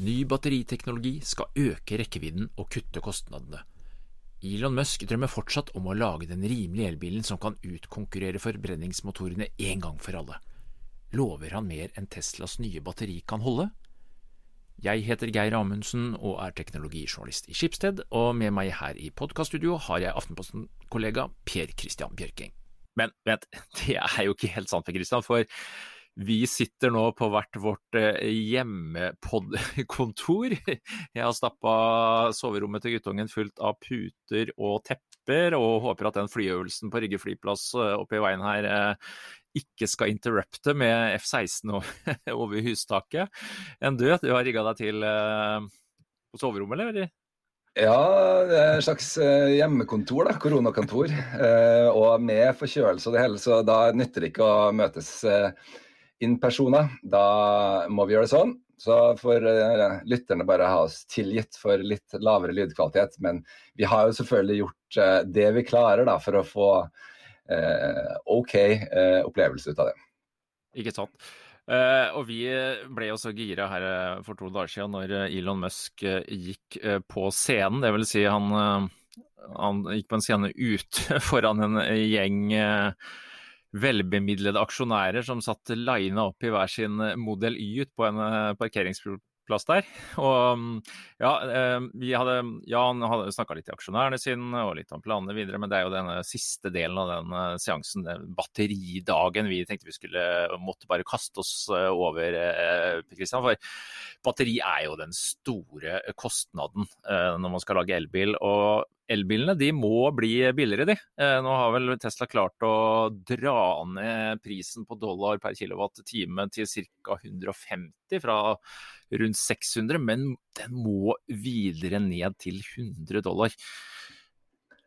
Ny batteriteknologi skal øke rekkevidden og kutte kostnadene. Elon Musk drømmer fortsatt om å lage den rimelige elbilen som kan utkonkurrere forbrenningsmotorene en gang for alle. Lover han mer enn Teslas nye batteri kan holde? Jeg heter Geir Amundsen og er teknologijournalist i Skipsted, og med meg her i podkaststudio har jeg Aftenposten-kollega Per Christian Bjørking. Men vent, det er jo ikke helt sant, Per Christian, for vi sitter nå på hvert vårt eh, hjemmepodkontor. Jeg har stappa soverommet til guttungen fullt av puter og tepper, og håper at den flyøvelsen på Rygge flyplass eh, oppe i veien her eh, ikke skal interrupte med F-16 over hustaket. Enn du, du har rigga deg til på soverommet, eller? Ja, det er et slags hjemmekontor, da, koronakontor. Og med forkjølelse og det hele, så da nytter det ikke å møtes in persona, da må vi gjøre det sånn. Så får uh, lytterne bare ha oss tilgitt for litt lavere lydkvalitet. Men vi har jo selvfølgelig gjort uh, det vi klarer da, for å få uh, OK opplevelse ut av det. Ikke sant. og vi ble jo så gira her for to dager siden når Elon Musk gikk på scenen. Det vil si han, han gikk på en scene ute foran en gjeng velbemidlede aksjonærer som satt lina opp i hver sin modell Model Y ut på en eh, parkeringsplass der. Og ja, eh, vi hadde, ja han hadde snakka litt til aksjonærene sine og litt om planene videre, men det er jo denne siste delen av den seansen, den batteridagen, vi tenkte vi skulle måtte bare kaste oss over, Kristian. For batteri er jo den store kostnaden når man skal lage elbil. og elbilene de må bli billigere, de. Eh, nå har vel Tesla klart å dra ned prisen på dollar per kilowatt-time til ca. 150 fra rundt 600, men den må videre ned til 100 dollar.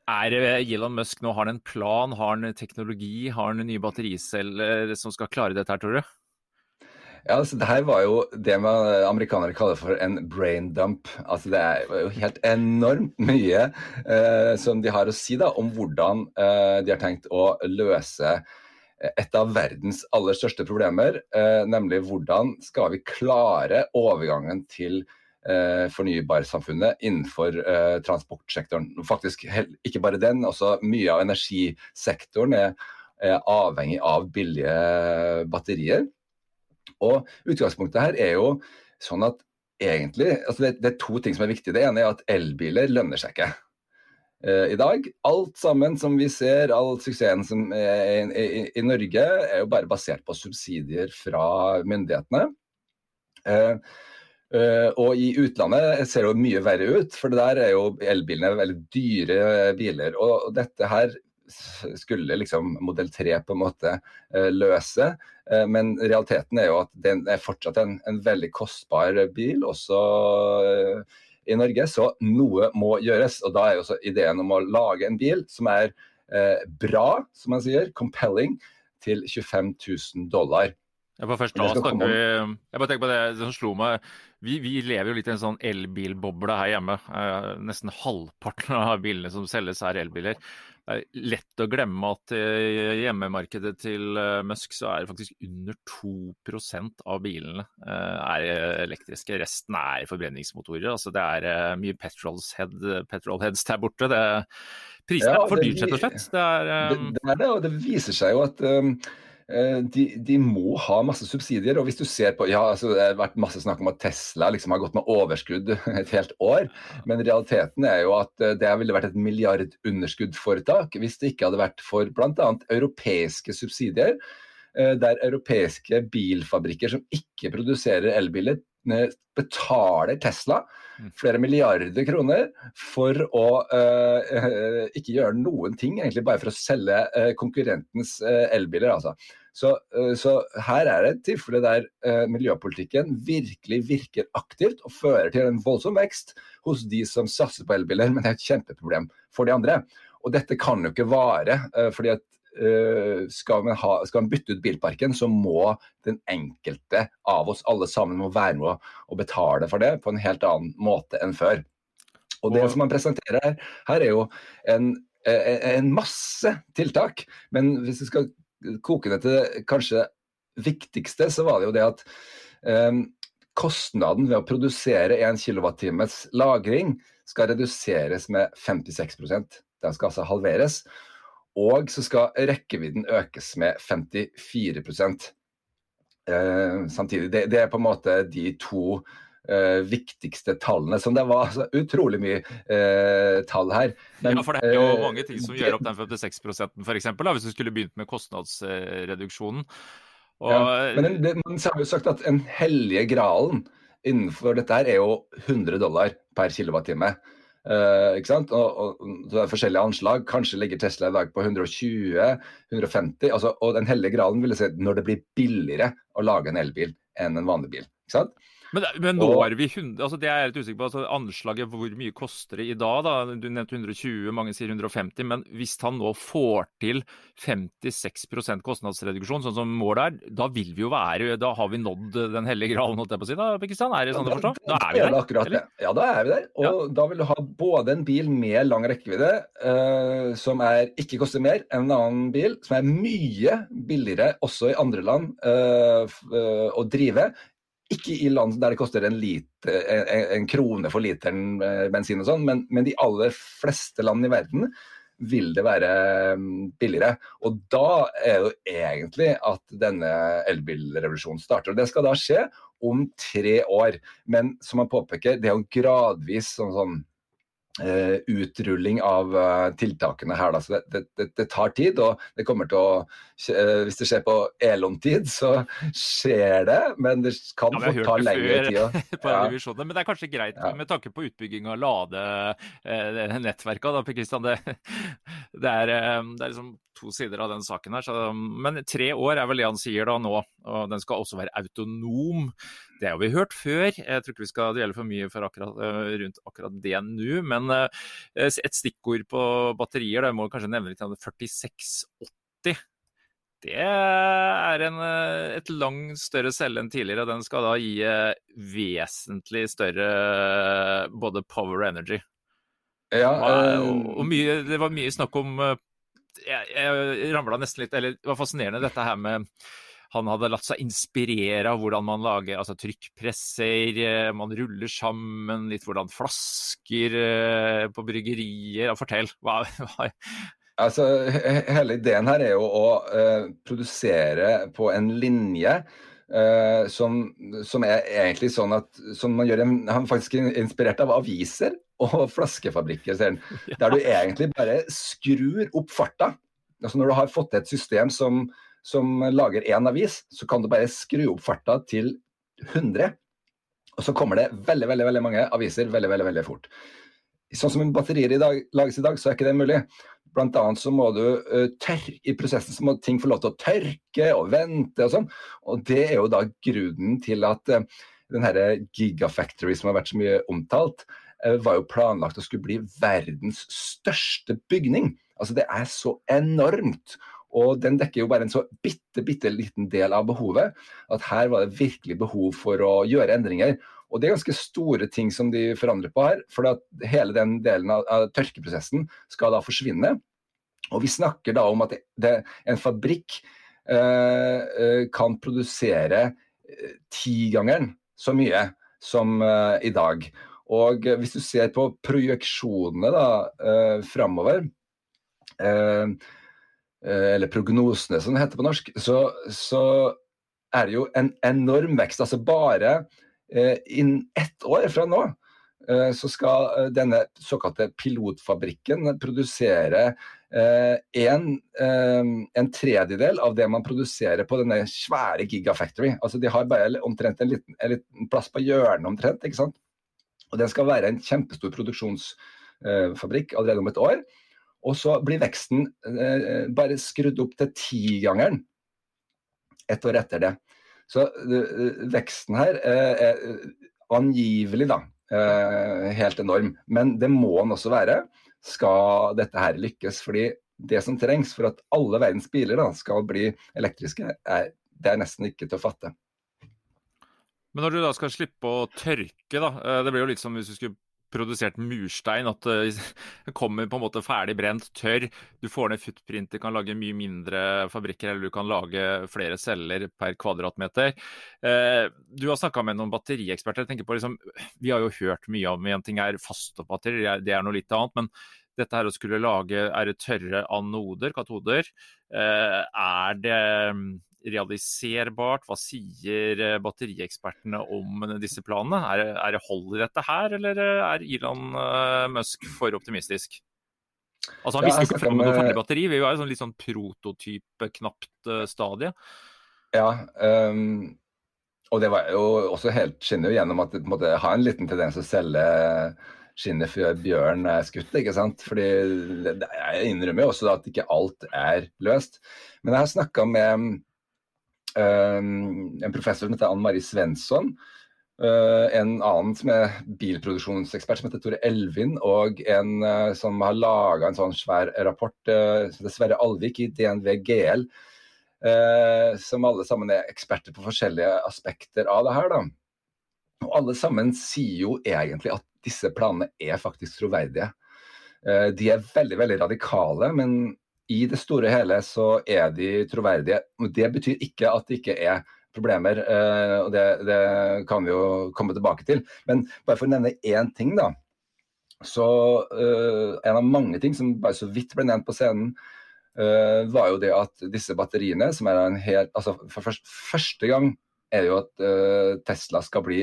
Er Elon Musk nå har han en plan, har han teknologi, har han nye battericeller som skal klare dette her, tror du? Ja, altså det her var jo det man amerikanere kaller for en brain dump. Altså Det er jo helt enormt mye eh, som de har å si da, om hvordan eh, de har tenkt å løse et av verdens aller største problemer, eh, nemlig hvordan skal vi klare overgangen til eh, fornybarsamfunnet innenfor eh, transportsektoren. Faktisk ikke bare den, også mye av energisektoren er, er avhengig av billige batterier. Og Utgangspunktet her er jo sånn at egentlig, altså det, det, er to ting som er viktige. Det ene er at elbiler lønner seg ikke uh, i dag. Alt sammen som vi ser, all suksessen som er i, i, i, Norge, er jo bare basert på subsidier fra myndighetene. Eh, Uh, og i utlandet ser det jo mye verre ut, for det der er jo elbilene veldig dyre biler. Og dette her skulle liksom modell 3 på en måte uh, løse. Eh, men realiteten er jo at det er fortsatt en, en veldig kostbar bil, også eh, i Norge. Så noe må gjøres. Og da er jo også ideen om å lage en bil som er eh, bra, som man sier, compelling, til 25 000 dollar. Ja, for først da snakker vi Jeg bare tenker på det som slo meg. Vi, vi, lever jo litt i en sånn elbilboble her hjemme. Eh, nesten halvparten av bilene som selges er elbiler det er lett å glemme at i hjemmemarkedet til eh, Musk så er det faktisk under 2% av bilene eh, er elektriske. Resten er forbrenningsmotorer. altså Det er eh, mye petrolhead, petrolheads der borte. Det, prisene ja, er for dyrt, rett og slett. Det er, det, det er det, og det viser seg jo at Eh, de, de, må ha masse subsidier. og hvis du ser på, ja, altså, Det har vært masse snakk om at Tesla liksom har gått med overskudd et helt år. Men realiteten er jo at eh, det ville vært et milliardunderskuddforetak hvis det ikke hadde vært for bl.a. europeiske subsidier. Eh, der europeiske bilfabrikker som ikke produserer elbiler, betaler Tesla. Flere milliarder kroner for å uh, ikke gjøre noen ting, egentlig bare for å selge uh, konkurrentens uh, elbiler. altså. Så, så, her er det et tilfelle der miljøpolitikken virkelig virker aktivt og fører til en voldsom vekst hos de som satser på elbiler, men det er et kjempeproblem for de andre. Og dette kan jo ikke vare, fordi at skal man, ha, skal man, bytte ut bilparken, så må den enkelte av oss alle sammen må være med å betale for det på en helt annen måte enn før. Og Det som man presenterer her, her er jo en, en masse tiltak. Men hvis vi skal koke det til det kanskje viktigste, så var det jo det at um, kostnaden ved å produsere 1 kWt lagring skal reduseres med 56% Den skal altså halveres. Og så skal rekkevidden økes med 54 eh, samtidig. Det, det, er på en måte de to eh, viktigste tallene. Som det var altså, utrolig mye eh, tall her. Men, ja, for det er jo eh, mange ting som gjør opp den 56 f.eks. Hvis du skulle begynt med kostnadsreduksjonen. Og, ja, men det, man har jo sagt at en hellige gralen innenfor dette her er jo 100 dollar per kilowattime. Uh, ikke sant? Og, og, det forskjellige anslag. Kanskje ligger Tesla i dag på 120-150. Altså, og den hellige gralen vil si når det blir billigere å lage en elbil enn en vanlig bil. ikke sant? Men, men nå er vi 100, altså det er jeg litt usikker på. altså Anslaget hvor mye koster det i dag? da, Du nevnte 120, mange sier 150. Men hvis han nå får til 56% kostnadsreduksjon, sånn som målet er, da vil vi jo være Da har vi nådd den hellige gralen, holdt jeg på å si. da, Pakistan, Er det sånn å forstå? Da er vi der? Eller? ja, da er vi der. Og ja. da vil du ha både en bil med lang rekkevidde, uh, som er, ikke koster mer enn en annen bil, som er mye billigere også i andre land uh, uh, å drive, ikke i land der det koster en, liter, en, en krone for literen eh, bensin og sånn, men, men de aller fleste land i verden vil det være mm, billigere. Og da er det jo egentlig at denne elbilrevolusjonen starter. Og Det skal da skje om tre år. Men som man påpeker, det er jo gradvis sånn, sånn Uh, utrulling av uh, tiltakene her. Da. Så det, det, det, tar tid, og det kommer til å uh, Hvis det skjer på Elon-tid, så skjer det, men det kan ja, fort ta lengre tid. ja. Men det er kanskje greit ja. med tanke på utbygging av ladenettverka. Det, det, er, det er liksom to sider av den saken her. Så, men tre år er vel det han sier da nå. Og den skal også være autonom. Det har vi hørt før. Jeg tror ikke vi skal dvele for mye for akkurat, eh, rundt akkurat det nå. Men eh, et stikkord på batterier, da må kanskje nevne litt av det 4680. Det er en, eh, et langt større celle enn tidligere. og Den skal da gi vesentlig større både power og energy. Ja, og, og mye, det var mye snakk om Jeg, jeg ramla nesten litt Eller det var fascinerende dette her med han hadde latt seg inspirere av hvordan man lager altså trykkpresser, eh, man ruller sammen, litt hvordan flasker eh, på bryggerier. Fortell. Hva, hva Altså, hele ideen her er jo å uh, produsere på en linje uh, som, som, er egentlig sånn at som man gjør Han er faktisk inspirert av aviser og flaskefabrikker, ser Der du egentlig bare skrur opp farta. Altså Når du har fått til et system som som lager én avis, så kan du bare skru opp farta til 100. Og så kommer det veldig veldig, veldig mange aviser veldig veldig, veldig fort. Sånn som batterier i dag, lages i dag, så er ikke det mulig. Blant annet så må du uh, tørre, I prosessen så må ting få lov til å tørke og vente og sånn. Og det er jo da grunnen til at uh, den herre Gigafactory som har vært så mye omtalt, uh, var jo planlagt å skulle bli verdens største bygning. Altså det er så enormt. Og den dekker jo bare en så bitte, bitte liten del av behovet. At her var det virkelig behov for å gjøre endringer. Og det er ganske store ting som de forandrer på her. For hele den delen av, av tørkeprosessen skal da forsvinne. Og vi snakker da om at det, det, en fabrikk eh, eh kan produsere eh, tigangeren så mye som eh, i dag. Og hvis du ser på projeksjonene da eh, framover Eh, eller prognosene som det heter på norsk, så, så er det jo en enorm vekst. Altså bare eh, innen ett år fra nå eh, så skal eh, denne såkalte pilotfabrikken produsere eh, en, eh, en, tredjedel av det man produserer på denne svære Gigafactory. Altså De har bare omtrent en liten, en liten plass på hjørnet omtrent. ikke sant? Og Den skal være en kjempestor produksjonsfabrikk allerede om et år. Og så blir veksten eh, bare skrudd opp til tigangeren ett år etter det. Så eh, veksten her eh, er angivelig da, helt enorm. Men det må den også være skal dette her lykkes. fordi det som trengs for at alle verdens biler da, skal bli elektriske, er, det er nesten ikke til å fatte. Men når du da skal slippe å tørke, da. Det blir jo litt som hvis du skulle produsert murstein. At det kommer på en måte ferdig brent, tørr. Du får ned footprint, du kan lage mye mindre fabrikker, eller du kan lage flere celler per kvadratmeter. Du har snakka med noen batterieksperter. jeg tenker på liksom, Vi har jo hørt mye om en ting er faststoffbatterier, det er noe litt annet. men dette her å skulle lage er det tørre anoder, katoder. Er det realiserbart? Hva sier eh, batteriekspertene om disse planene? Er, er det hold i dette her, eller er Elon eh, Musk for optimistisk? Altså Han ja, visste ikke fram med noe ferdig batteri, vi er jo sånn litt sånn prototype, knapt uh, stadie. Ja, um, og det var jo også helt skinner jo gjennom at det måtte ha en liten tendens til å selge skinnet før bjørn er skutt. ikke sant? Fordi Jeg innrømmer jo også at ikke alt er løst. Men jeg har snakka med en professor som heter Ann Marie Svensson. Uh, en annen som er bilproduksjonsekspert som heter Tore Elvin, og en uh, som har laga en sånn svær rapport, uh, som heter Sverre Alvik i DNV GL, som alle sammen er eksperter på forskjellige aspekter av det her. da. Og alle sammen sier jo egentlig at disse planene er faktisk troverdige. De er veldig veldig radikale, men i det store og hele så er de troverdige. Det betyr ikke at det ikke er problemer, eh, og det, det, kan vi jo komme tilbake til. Men bare for å nevne én ting, da. Så uh, En av mange ting som bare så vidt ble nevnt på scenen, uh, var jo det at disse batteriene, som er en helt Altså for først, første gang er det jo at uh, Tesla skal bli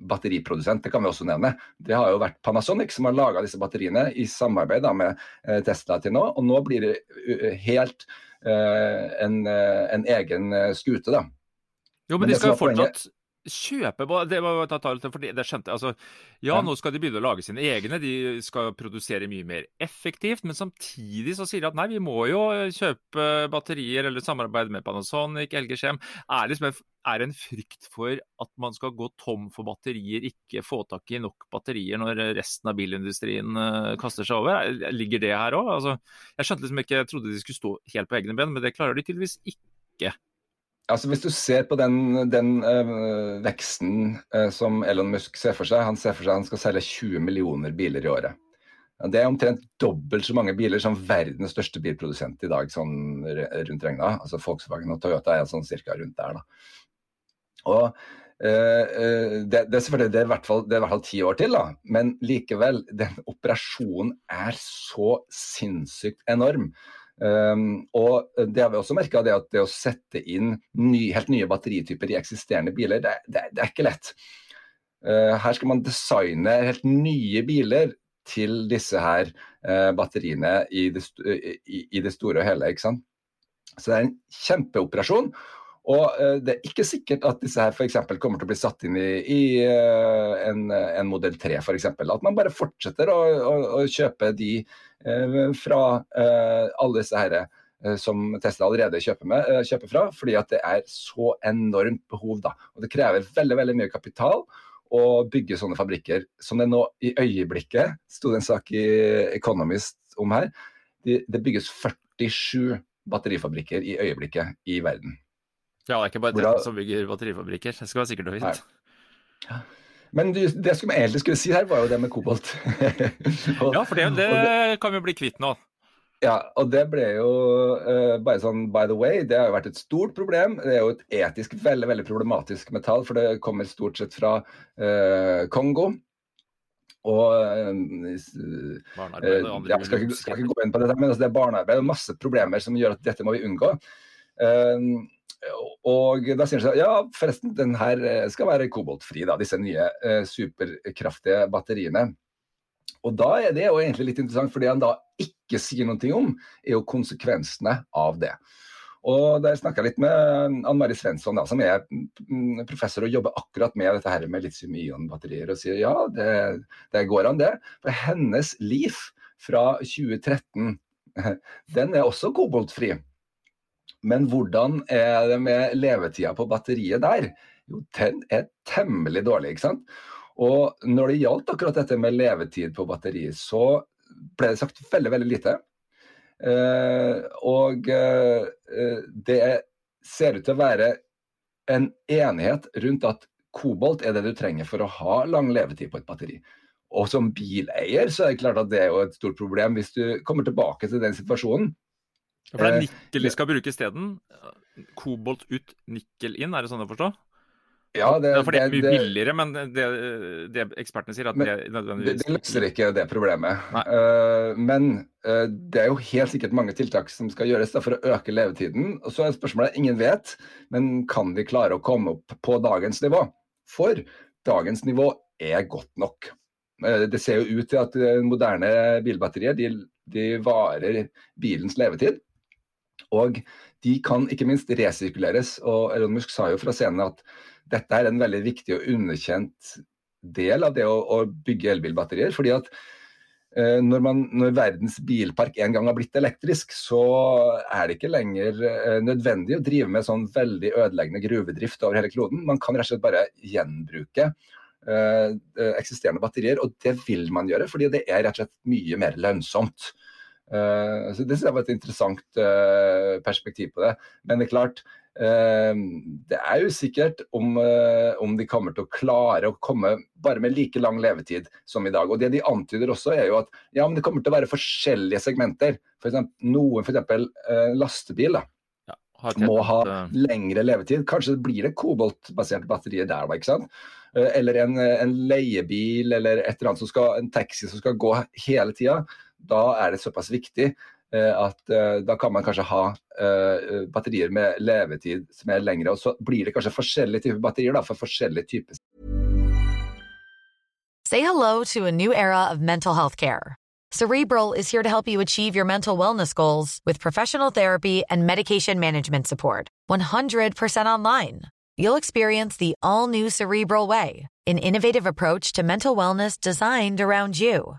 batteriprodusent, det kan vi også nevne. Det har jo vært Panasonic som har laga disse batteriene i samarbeid med eh, Tesla til nå. Og nå blir det helt uh, en, uh, en, egen skute, da. Jo, men, men de skal jo fortsatt kjøpe Det det skjønte jeg. Altså, ja, nå skal de begynne å lage sine egne. De skal produsere mye mer effektivt. Men samtidig så sier de at nei, vi må jo kjøpe batterier eller samarbeide med Panasonic, LG Chem. Er det liksom er en frykt for at man skal gå tom for batterier, ikke få tak i nok batterier når resten av bilindustrien uh, kaster seg over? Ligger det her òg? Altså, jeg skjønte liksom ikke, jeg trodde de skulle stå helt på egne ben, men det klarer de tydeligvis ikke. Altså Hvis du ser på den, den øh, veksten øh, som Elon Musk ser for seg, han ser for seg han skal selge 20 millioner biler i året. Det er omtrent dobbelt så mange biler som verdens største bilprodusent i dag, sånn rundt regna. Altså Volkswagen og Toyota er sånn cirka rundt der. da. Og øh, det, det, er det er i hvert fall ti år til, da. men likevel, den operasjonen er så sinnssykt enorm. Um, og det har vi også merka, at det å sette inn ny, helt nye batterityper i eksisterende biler, det, det, det er ikke lett. Uh, her skal man designe helt nye biler til disse her uh, batteriene i det, i, i det, store og hele. ikke sant? Så det er en kjempeoperasjon. Og uh, det er ikke sikkert at disse her f.eks. kommer til å bli satt inn i, i en, en, modell 3 f.eks. At man bare fortsetter å, å, å kjøpe de Eh, fra eh, alle disse herre eh, som Tesla allerede kjøper, med, kjøper, fra, fordi at det er så enormt behov. da. Og Det krever veldig veldig mye kapital å bygge sånne fabrikker. Som det nå i øyeblikket, sto det en sak i Economist om her, det, det bygges 47 batterifabrikker i øyeblikket i verden. Ja, det er ikke bare dere som bygger batterifabrikker, det skal være sikkert og fint. Nei. Men det som jeg egentlig skulle si her, var jo det med kobolt. og, ja, for det, det, det, kan vi bli kvitt nå. Ja, og det ble jo uh, bare sånn by the way, det har jo vært et stort problem. Det er jo et etisk veldig veldig problematisk metall, for det kommer stort sett fra uh, Kongo. Og uh, Jeg skal ikke, skal ikke, gå inn på dette, men altså, det er barnearbeid og masse problemer som gjør at dette må vi unngå. Uh, og da sier de seg ja, forresten, den her eh, skal være koboltfri, da, disse nye eh, superkraftige batteriene. Og da er det jo egentlig litt interessant, for det han da ikke sier noe om, er jo konsekvensene av det. Og der snakka litt med Ann Mari Svensson, da, som er mm, professor og jobber akkurat med dette her med litium-ion-batterier, og sier ja, det, det, går an, det. For hennes liv fra 2013, den er også koboltfri. Men hvordan er det med levetida på batteriet der? Jo, den er temmelig dårlig, ikke sant. Og når det gjaldt akkurat dette med levetid på batteriet, så ble det sagt veldig, veldig lite. Eh, og eh, det ser ut til å være en enighet rundt at kobolt er det du trenger for å ha lang levetid på et batteri. Og som bileier så er det klart at det er jo et stort problem hvis du kommer tilbake til den situasjonen. For det er nikkel de skal bruke isteden? Kobolt ut, nikkel inn, er det sånn å forstå? Ja, det, ja, for det er mye det, billigere, men det, det, ekspertene sier at men, det nødvendigvis Det løser ikke det problemet. Uh, men uh, det er jo helt sikkert mange tiltak som skal gjøres da, for å øke levetiden. Og så er spørsmålet ingen vet, men kan vi klare å komme opp på dagens nivå? For dagens nivå er godt nok. Uh, det ser jo ut til at moderne bilbatterier de, de varer bilens levetid. Og de kan ikke minst resirkuleres. Og Elon Musk sa jo fra scenen at dette er en veldig viktig og underkjent del av det å, å bygge elbilbatterier. fordi at eh, når, man, når, verdens bilpark en gang har blitt elektrisk, så er det ikke lenger eh, nødvendig å drive med sånn veldig ødeleggende gruvedrift over hele kloden. Man kan rett og slett bare gjenbruke eh, eksisterende batterier, og det vil man gjøre fordi det er rett og slett mye mer lønnsomt. Uh, så Det var et interessant uh, perspektiv på det. Men det er klart, uh, det er usikkert om, om, de kommer til å klare å komme bare med like lang levetid som i dag. Og Det de antyder også, er jo at ja, men det kommer til å være forskjellige segmenter. For eksempel, noen f.eks. Uh, lastebil da, ja, må ha lengre levetid. Kanskje blir det koboltbaserte batterier der, da, ikke sant? Eller en, en, leiebil eller et eller annet som skal, en taxi som skal gå hele tida. Da er det såpass viktig Eh, at uh, da kan man kanskje ha uh, batterier med levetid som er lengre. Og så blir det kanskje forskjellige typer batterier da, for forskjellige typer. Say hello to a new era of mental health care. Cerebral is here to help you achieve your mental wellness goals with professional therapy and medication management support. 100% online. You'll experience the all new Cerebral Way, an innovative approach to mental wellness designed around you.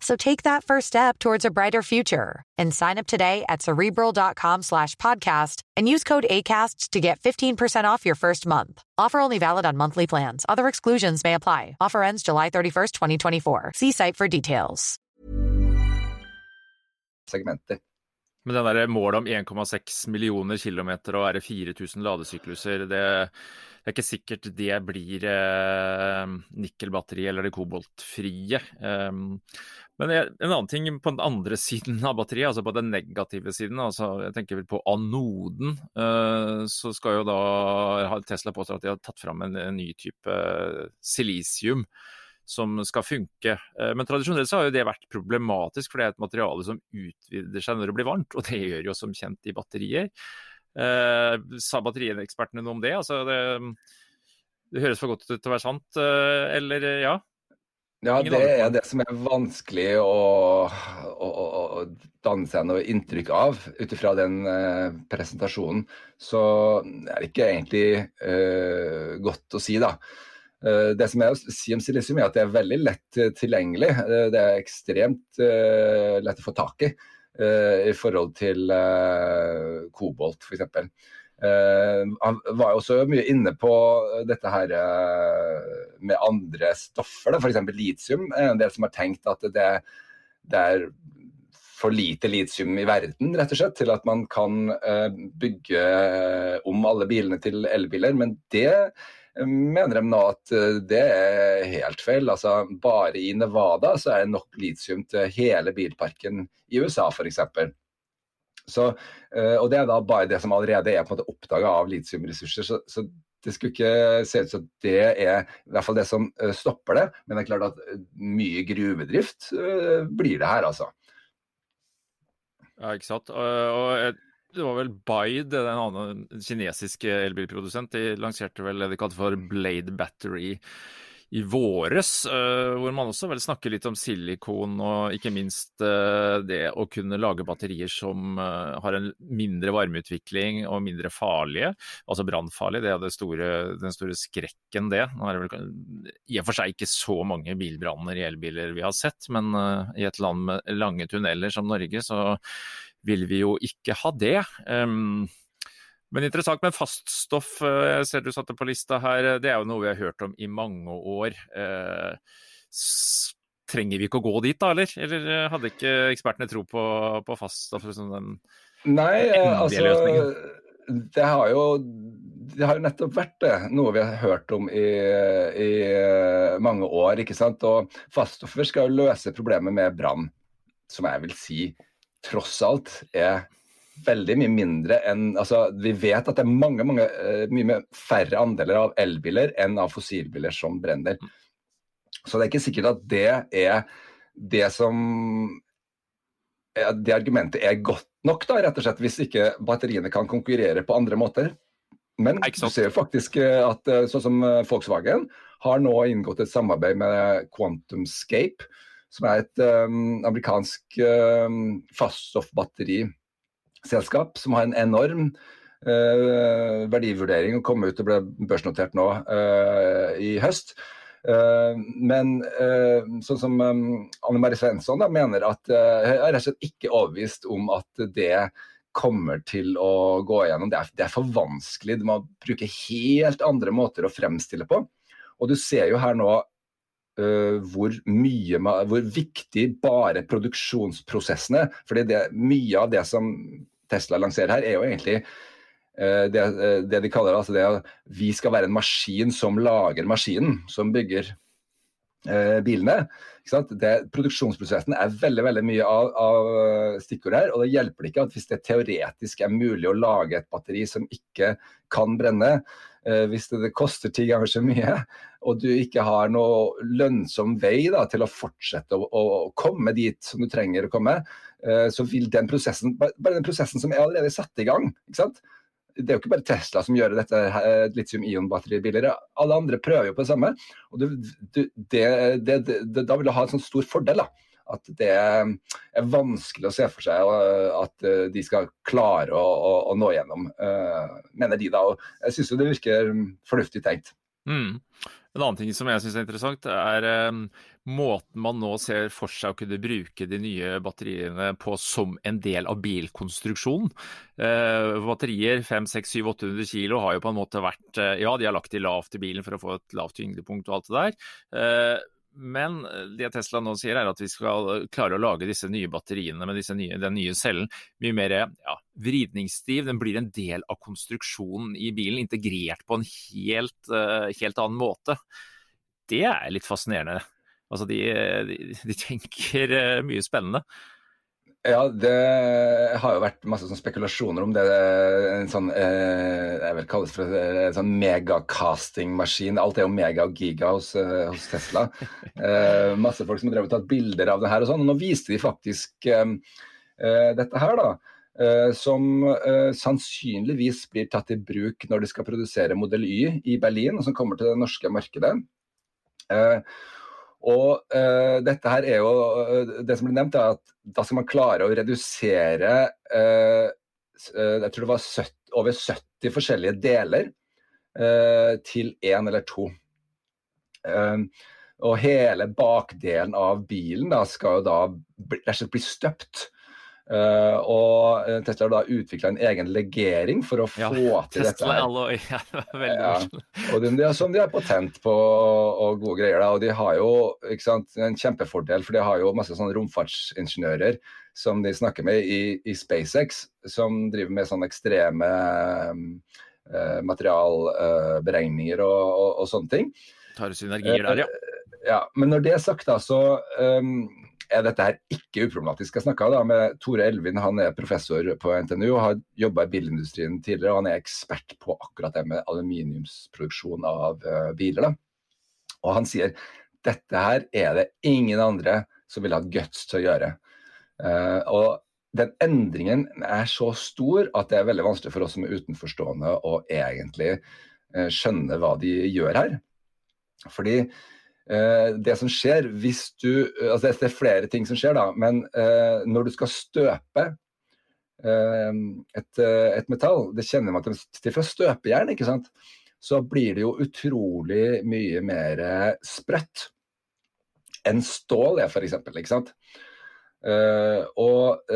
So take that first step towards a brighter future and sign up today at cerebral.com slash podcast and use code ACasts to get 15% off your first month. Offer only valid on monthly plans. Other exclusions may apply. Offer ends July 31st, 2024. See site for details. Segmenter. Men den der målet om 1,6 millioner kilometer og er det 4000 ladesykluser, det, det, er ikke sikkert det blir eh, nikkelbatteri eller det koboltfrie. Um, men en annen ting på den andre siden av batteriet, altså på den negative siden, altså jeg tenker vel på anoden, uh, så skal jo da Tesla påstå at de har tatt fram en, en ny type silisium som skal funke. Uh, men tradisjonelt så har jo det vært problematisk, for det er et materiale som utvider seg når det blir varmt, og det gjør jo som kjent i batterier. Sa batteriekspertene noe om det? Altså det, det høres for godt ut til å være sant, eller ja? Ja, det er det som er vanskelig å, å, å danne seg noe inntrykk av ut ifra den uh, presentasjonen. Så er det ikke egentlig uh, godt å si, da. Uh, det som er å si om silisium, er at det er veldig lett tilgjengelig. det er ekstremt lett å få tak i i forhold til kobolt, f.eks. Uh, han var jo også mye inne på dette her uh, med andre stoffer, f.eks. litium. En del som har tenkt at det, det, er for lite litium i verden, rett og slett, til at man kan uh, bygge om alle bilene til elbiler. Men det mener de nå at det er helt feil. Altså, bare i Nevada så er det nok litium til hele bilparken i USA, f.eks. Så, eh, og Det er da bare det som allerede er på oppdaga av litiumressurser. Så, så, det skulle ikke se ut som det er i hvert fall det som eh, stopper det. Men det er klart at eh, mye gruvedrift blir det her, altså. Ja, ikke sant. Og det var vel Bide, den andre kinesiske elbilprodusent, de lanserte vel det de kalte for Blade Battery i våres, uh, hvor man også vel snakker litt om silikon og ikke minst uh, det å kunne lage batterier som uh, har en mindre varmeutvikling og mindre farlige, altså brannfarlige. Det er det store, den store skrekken, det. Nå er det vel i og for seg ikke så mange bilbranner i elbiler vi har sett, men i et land med lange tunneler som Norge, så vil vi jo ikke ha det. Um, Men interessant med faststoff, jeg ser du satte på lista her. Det er jo noe vi har hørt om i mange år. Trenger vi ikke å gå dit da, eller? Eller hadde ikke ekspertene tro på, på faststoff som den Nei, altså det har jo det har jo nettopp vært det, noe vi har hørt om i, i mange år. ikke sant? Og faststoffer skal jo løse problemet med brann, som jeg vil si tross alt er veldig mye mindre enn altså Vi vet at det er mange, mange, eh, mye færre andeler av elbiler enn av fossilbiler som brenner. Så det er ikke sikkert at det er det som det argumentet er godt nok, da, rett og slett, hvis ikke batteriene kan konkurrere på andre måter. Men du ser jo faktisk eh, at eh, sånn som Volkswagen har nå inngått et samarbeid med QuantumScape, som er et um, amerikansk um, faststoffbatteriselskap som har en enorm uh, verdivurdering og kom ut og ble børsnotert nå uh, i høst. Uh, men sånn som um, Anne Marie Svensson da, mener at uh, er rett og slett ikke overbevist om at det kommer til å gå igjennom. Det er, det er for vanskelig. Du må bruke helt andre måter å fremstille på. Og du ser jo her nå uh, hvor, mye, hvor viktig bare produksjonsprosessene fordi det, mye av det som Tesla lanserer her, er jo egentlig uh, det, uh, det, de kaller altså det at vi skal være en maskin som lager maskinen, som bygger bilene. Det, produksjonsprosessen er veldig veldig mye av, av stikkord her. Og det hjelper ikke at hvis det teoretisk er mulig å lage et batteri som ikke kan brenne, eh, hvis det, det, koster ti ganger så mye, og du ikke har noe lønnsom vei da, til å fortsette å, å, komme dit som du trenger å komme, eh, så vil den prosessen, bare den prosessen som er allerede satt i gang ikke sant? det er jo ikke bare Tesla som gjør dette litium-ion-batteribiler. Alle andre prøver jo på det samme. og du, du, det, det, Da vil du ha en sånn stor fordel. da. At det er vanskelig å se for seg at de skal klare å, å, å nå gjennom, uh, mener de da. og Jeg syns det virker fornuftig tenkt. Mm. En annen ting som jeg syns er interessant, er måten man nå ser for seg å kunne bruke de nye batteriene på som en del av bilkonstruksjonen. Uh, batterier 500-800 kilo har jo på en måte vært Ja, de har lagt de lavt i bilen for å få et lavt tyngdepunkt og alt det der. Men det Tesla nå sier er at vi skal klare å lage disse nye batteriene med nye, den nye cellen mye mer ja, vridningsstiv. Den blir en del av konstruksjonen i bilen, integrert på en helt, uh, helt annen måte. Det er litt fascinerende. Altså, de, de, de tenker mye spennende. Ja, det har jo vært masse sånn spekulasjoner om det. En sånn eh, jeg vil kalle det for en sånn megacasting-maskin. Alt er jo mega og giga hos, eh, hos Tesla. Eh, masse folk som har drevet tatt bilder av det her og sånn. Og nå viste de faktisk eh, eh dette her, da. Eh, som sannsynligvis blir tatt i bruk når de skal produsere Modell Y i Berlin, og som kommer til det norske markedet. Eh, og uh, dette her er jo uh, Det som ble nevnt, er at da skal man klare å redusere uh, Jeg tror det var 70, over 70 forskjellige deler til én eller to. og hele bakdelen av bilen da, skal jo da slett bli støpt. Uh, og eh, Tesla har da utvikla en egen legering for å få ja, til dette. her. Alloy. Ja, det ja. Og de, de, som de har patent på og gode greier. Da. Og de har jo sant, en kjempefordel, for de har jo masse sånne romfartsingeniører som de snakker med i, i SpaceX, som driver med sånne ekstreme uh, materialberegninger uh, og, og, og, sånne ting. Tar synergier der, ja. ja. Men når det er sagt, da, så um, er dette her ikke uproblematisk. Jeg snakka med Tore Elvin, han er professor på NTNU og har jobba i bilindustrien tidligere. og Han er ekspert på akkurat det med aluminiumsproduksjon av uh, biler. Da. Og han sier dette her er det ingen andre som vil ha guts til å gjøre. Uh, og den endringen er så stor at det er veldig vanskelig for oss som er utenforstående å egentlig uh, skjønne hva de gjør her. Fordi det som skjer hvis du altså Det er flere ting som skjer, da, men eh, når du skal støpe eh, et, et, metall Det kjenner man til fra støpejern, ikke sant? Så blir det jo utrolig mye mer sprøtt enn stål er, f.eks. Ikke sant? Og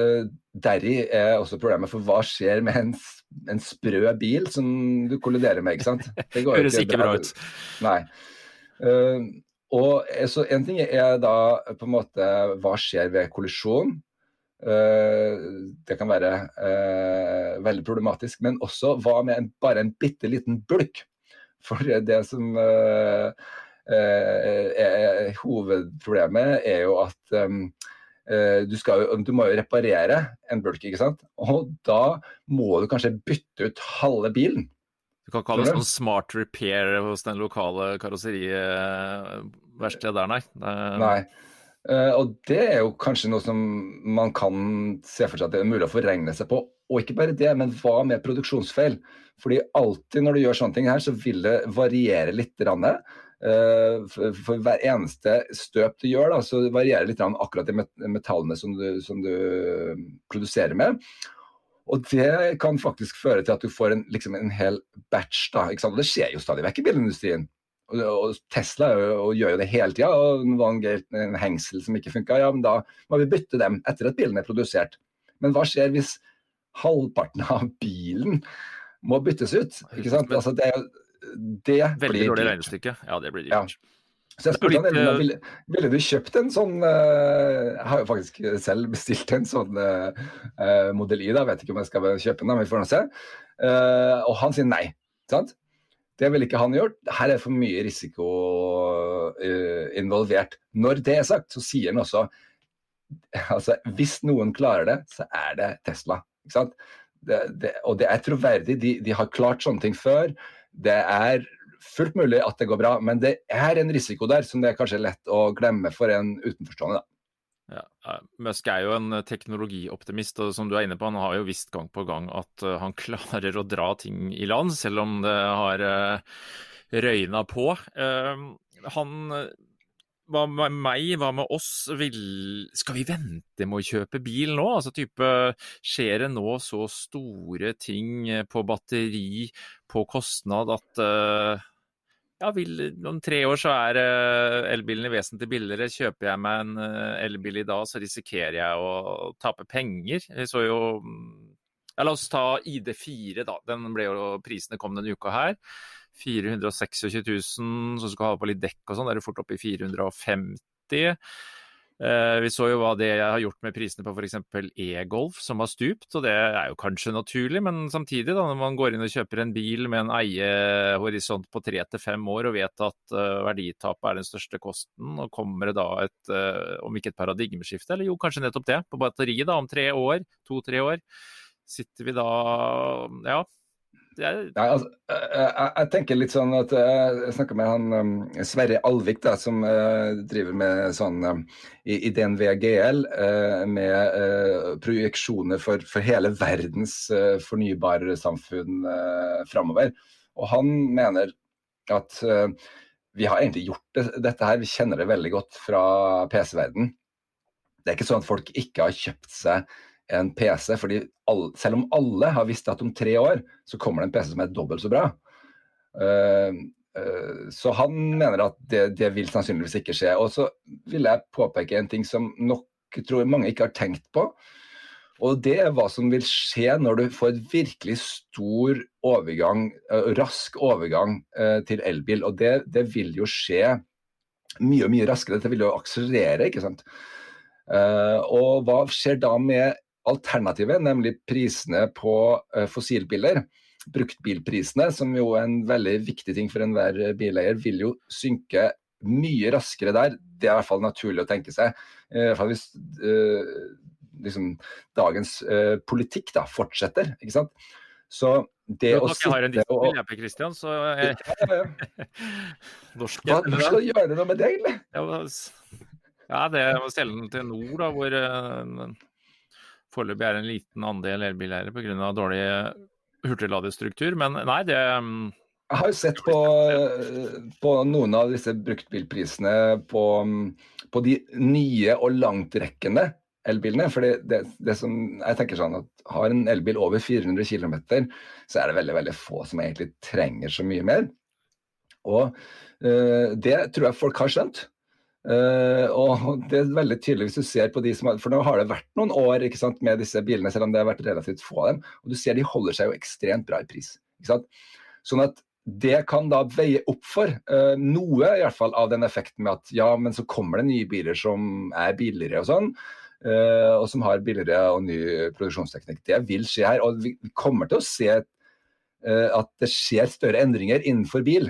deri er også problemet, for hva skjer med en, en sprø bil som du kolliderer med, ikke sant? Det høres ikke, ikke bra ut. Nei. Uh, og så En ting er da på en måte hva skjer ved kollisjon. det kan være veldig problematisk. Men også hva med en, bare en bitte liten bulk? For det som er hovedproblemet, er jo at Eh, du, skal, du, må jo reparere en bulk, ikke sant? og da må du kanskje bytte ut halve bilen. Du kan kalle det sånn smart repair hos den lokale karosseriverkstedet der, nei. nei. Uh, og det er jo kanskje noe som man kan se for seg at det er mulig å forregne seg på. Og ikke bare det, men hva med produksjonsfeil? Fordi alltid når du gjør sånne ting her, så vil det variere litt. Eh, for hver eneste støp du gjør, da, så varierer litt akkurat de metallene som du, som du produserer med. Og det kan faktisk føre til at du får en, liksom en hel batch. da? Og Det skjer jo stadig vekk i bilindustrien. Og, og Tesla jo, og gjør jo det hele tida. og Det var en, en hengsel som ikke funka, ja, men da må vi bytte dem etter at bilen er produsert. Men hva skjer hvis halvparten av bilen må byttes ut? ikke sant? Altså, det det blir Veldig dårlig regnestykke. Ja, det blir dyrt. Ja. Så jeg spurte han, uh... ville, ville, du kjøpt en sånn uh, Jeg har jo faktisk selv bestilt en sånn uh, modell I. da, Vet ikke om jeg skal kjøpe den, men vi får nå se. og han sier nei. sant? Det ville ikke han gjort. Her er for mye risiko involvert. Når det er sagt, så sier han også altså, hvis noen klarer det, så er det Tesla. Det, det, og det er troverdig. De, de har klart sånne ting før. Det er fullt mulig at det går bra, men det er en risiko der som det er kanskje lett å glemme for en utenforstående. Ja, Musk er jo en teknologioptimist, og som du er inne på, han har jo visst gang på gang at eh, han klarer å dra ting i land, selv om det har uh, røyna på. Uh, han hva med meg, hva med oss? Vil, skal vi vente med å kjøpe bil nå? Altså type, Skjer det nå så store ting på batteri, på kostnad, at uh, ja, vil, om tre år så er uh, elbilene vesentlig billigere. Kjøper jeg meg en elbil i dag, så risikerer jeg å tape penger. Jeg så jo ja, La oss ta ID4, da. Den ble jo, prisene kom denne uka her. 426 000, så skal du ha på litt dekk og sånn, da er du fort oppe i 450 eh, vi så jo hva det har gjort med prisene på f.eks. e-Golf, som har stupt. og Det er jo kanskje naturlig, men samtidig, da, når man går inn og kjøper en bil med en eiehorisont på tre til fem år og vet at uh, verditapet er den største kosten, og kommer det da et, uh, om ikke et paradigmeskifte, eller jo kanskje nettopp det, på batteriet da, om tre år, to-tre år, sitter vi da ja, jeg... Nei, altså, jeg, jeg, tenker litt sånn at eh, Jeg snakka med han Sverre Alvik, da, som driver med sånn i, i DNV GL, med projeksjoner for, for, hele verdens uh, fornybarsamfunn uh, framover. Og han mener at vi har egentlig gjort det, dette her, vi kjenner det veldig godt fra PC-verden. Det er ikke sånn at folk ikke har kjøpt seg en PC. fordi alle, Selv om alle har visst at om tre år så kommer det en PC som er dobbelt så bra. Uh, uh, så han mener at det, det, vil sannsynligvis ikke skje. Og så vil jeg påpeke en ting som nok tror mange ikke har tenkt på. Og det er hva som vil skje når du får et virkelig stor overgang, uh, rask overgang til elbil. Og det, det, vil jo skje mye mye raskere. Dette vil jo akselerere, ikke sant. og hva skjer da med alternativet, nemlig prisene på uh, fossilbiler. Bruktbilprisene, som jo er en veldig viktig ting for enhver bileier, vil jo synke mye raskere der. Det er i hvert fall naturlig å tenke seg. I hvert fall hvis uh, liksom, dagens uh, politikk da, fortsetter. ikke sant? Så det å sitte har en dieselbil, jeg, Per Christian, så jeg... Norsk, Hva, Hva skal du gjøre noe med det, egentlig? Ja, det er å selge den til nord, da, hvor foreløpig er en liten andel elbileiere pga. dårlig hurtigladestruktur. Men nei, det um, Jeg har jo sett på, på noen av disse bruktbilprisene på, på de nye og langtrekkende elbilene. For det, det, som jeg tenker sånn at har en elbil over 400 km, så er det veldig veldig få som egentlig trenger så mye mer. Og uh, det tror jeg folk har skjønt. Uh, og det er veldig tydelig hvis du ser på de som har, For nå har det vært noen år sant, med disse bilene, selv om det har vært relativt få av dem. Og du ser de holder seg jo ekstremt bra i pris. Sånn at det kan da veie opp for uh, noe i hvert fall av den effekten med at ja, men så kommer det nye biler som er billigere og sånn. Uh, og som har billigere og ny produksjonsteknikk. Det vil skje her. Og vi kommer til å se at det skjer større endringer innenfor bil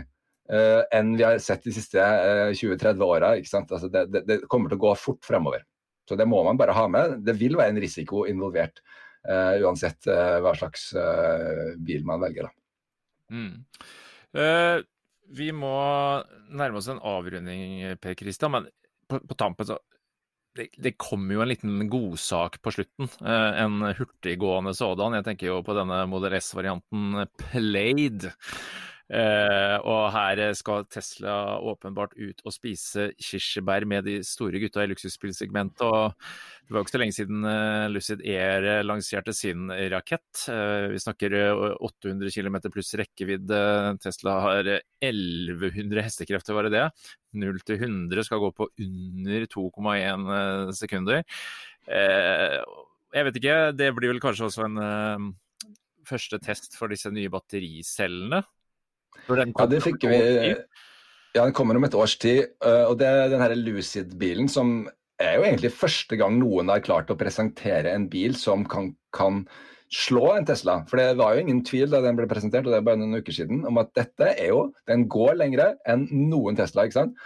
uh, enn vi har sett de siste uh, eh, 20-30 åra. Altså det, det, det, kommer til å gå fort fremover. Så det må man bare ha med. Det vil være en risiko involvert uh, uansett hva slags bil man velger. Mm. vi må nærme oss en avrunding, Per Kristian. Men på, på tampen så det, det kommer jo en liten godsak på slutten. en hurtiggående sådan. Jeg tenker jo på denne Model S-varianten Played. Eh, og her skal Tesla åpenbart ut og spise kirsebær med de store gutta i luksusspillsegmentet. Og det var jo ikke så lenge siden eh, Lucid Air lanserte sin rakett. Eh, vi snakker 800 km pluss rekkevidde. Tesla har 1100 hestekrefter, var det det? 0 til 100 skal gå på under 2,1 sekunder. Jeg vet ikke, det blir vel kanskje også en første test for disse nye battericellene. Ja, det fikk vi. Ja, den kommer om et års tid. Eh, og det er den her Lucid-bilen som er jo egentlig første gang noen har klart å presentere en bil som kan, kan, slå en Tesla. For det var jo ingen tvil da den ble presentert, og det er bare noen uker siden, om at dette er jo Den går lengre enn noen Tesla, ikke sant.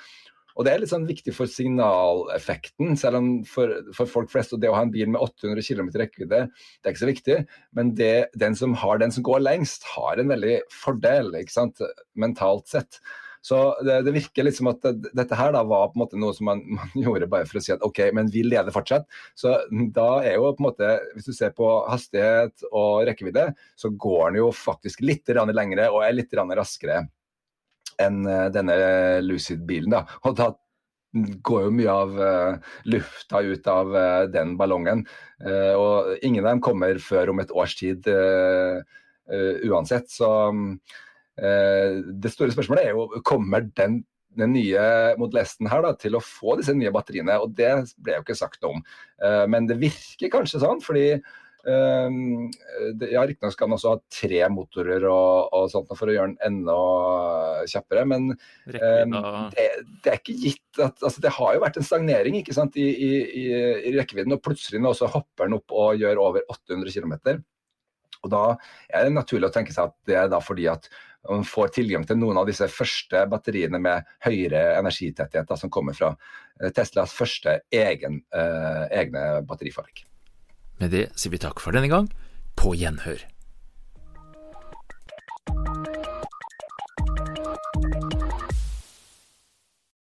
Og Det er litt sånn viktig for signaleffekten. selv om for, for, folk flest og det å ha en bil med 800 km rekkevidde, det er ikke så viktig. Men det, den som har den som går lengst, har en veldig fordel ikke sant, mentalt sett. Så det, det virker litt som at det, dette her da var på en måte noe som man, man, gjorde bare for å si at OK, men vi leder fortsatt. Så da er jo på en måte, hvis du ser på hastighet og rekkevidde, så går den jo faktisk litt lengre og er litt raskere enn eh, denne Lucid-bilen. da, og da går jo mye av uh, lufta ut av uh, den ballongen. Uh, og ingen av dem kommer før om et års tid uansett. Så det store spørsmålet er jo kommer den, den nye Model S-en her da, til å få disse nye batteriene. Og det ble jo ikke sagt noe om. men det virker kanskje sånn, fordi Um, ja, Riktignok skal den også ha tre motorer og, og, sånt for å gjøre den enda kjappere, men um, det, det, er ikke gitt at altså, Det har jo vært en stagnering ikke sant, i, i, i rekkevidden, og plutselig nå så hopper den opp og gjør over 800 km. Og Da er det naturlig å tenke seg at det er da fordi at man får tilgang til noen av disse første batteriene med høyere energitetthet da, som kommer fra eh, Teslas første egen, eh, egne batterifabrikk. Med det sier vi takk for denne gang. På gjenhør.